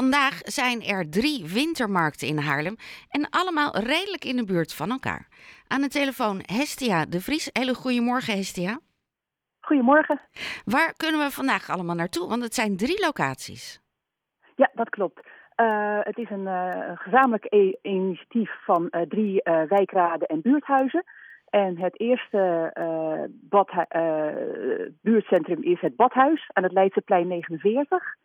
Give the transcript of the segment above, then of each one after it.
Vandaag zijn er drie wintermarkten in Haarlem en allemaal redelijk in de buurt van elkaar. Aan de telefoon Hestia de Vries. Hele goedemorgen Hestia. Goedemorgen. Waar kunnen we vandaag allemaal naartoe? Want het zijn drie locaties. Ja, dat klopt. Uh, het is een uh, gezamenlijk e initiatief van uh, drie wijkraden en buurthuizen. En het eerste buurtcentrum is het Badhuis aan het Leidseplein 49.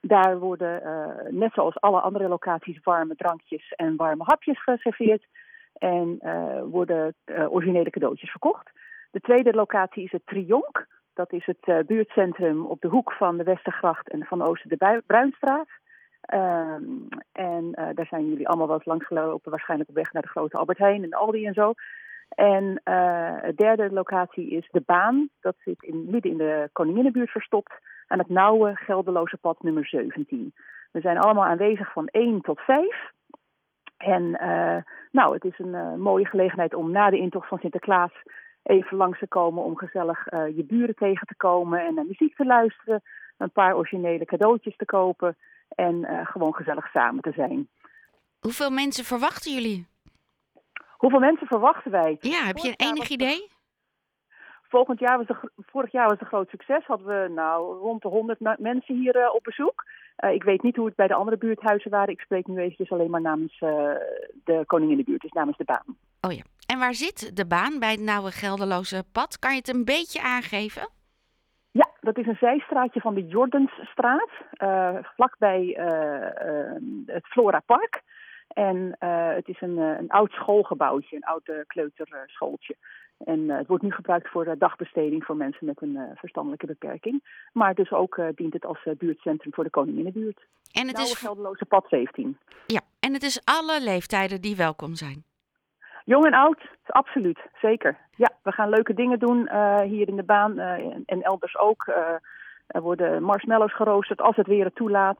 Daar worden, uh, net zoals alle andere locaties, warme drankjes en warme hapjes geserveerd. En uh, worden uh, originele cadeautjes verkocht. De tweede locatie is het Trionk. Dat is het buurtcentrum op de hoek van de Westergracht en van Oosten de Bruinstraat. Ehm, en daar zijn jullie allemaal wel eens langs gelopen, waarschijnlijk op weg naar de Grote Albert Heijn en Aldi en zo. En de derde locatie is de Baan. Dat zit midden in de Koninginnenbuurt verstopt aan het nauwe Gelderloze pad nummer 17. We zijn allemaal aanwezig van 1 tot 5. En uh, nou, het is een uh, mooie gelegenheid om na de intocht van Sinterklaas even langs te komen om gezellig je buren tegen te komen en naar muziek te luisteren, een paar originele cadeautjes te kopen en gewoon gezellig samen te zijn. Hoeveel mensen verwachten jullie? Hoeveel mensen verwachten wij? Ja, heb je een enig idee? Volgend jaar was de, vorig jaar was het een groot succes. Hadden we nou rond de 100 mensen hier uh, op bezoek. Uh, ik weet niet hoe het bij de andere buurthuizen waren. Ik spreek nu eventjes alleen maar namens uh, de buurt, dus namens de baan. Oh ja. En waar zit de baan bij het Nauwe Gelderloze pad? Kan je het een beetje aangeven? Ja, dat is een zijstraatje van de Jordensstraat, vlakbij het Flora Park. En het is een, een oud schoolgebouwtje, een oud kleuterschooltje. En uh, het wordt nu gebruikt voor uh, dagbesteding voor mensen met een uh, verstandelijke beperking. Maar dus ook dient het als buurtcentrum voor de Koninginnenbuurt. En het Nauwe is Gelderloze pad 17. Ja, en het is alle leeftijden die welkom zijn. Jong en oud, absoluut, zeker. Ja, we gaan leuke dingen doen hier in de baan en, en, elders ook. er worden marshmallows geroosterd als het weer het toelaat.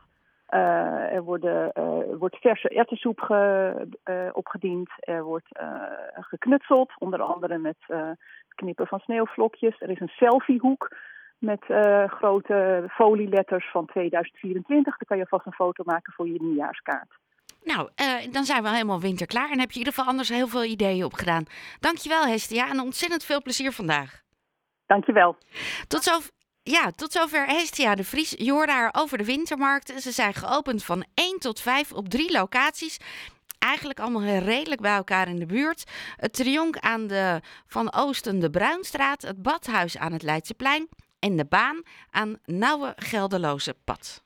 Uh, er, worden, uh, wordt verse erwtensoep ge, uh, opgediend. Er wordt geknutseld, onder andere met knippen van sneeuwvlokjes. Er is een selfiehoek met grote folieletters van 2024. Daar kan je vast een foto maken voor je nieuwjaarskaart. Nou, dan zijn we helemaal winterklaar en heb je in ieder geval anders heel veel ideeën opgedaan. Dankjewel Hestia en ontzettend veel plezier vandaag. Dankjewel. Tot zo. Ja, tot zover Hestia de Vries. Je over de wintermarkten. Ze zijn geopend van 1 tot 5 op drie locaties. Eigenlijk allemaal redelijk bij elkaar in de buurt. Het Trionk aan de Van Oosten de Bruinstraat. Het Badhuis aan het Leidseplein. En de baan aan Nauwe Gelderloze Pad.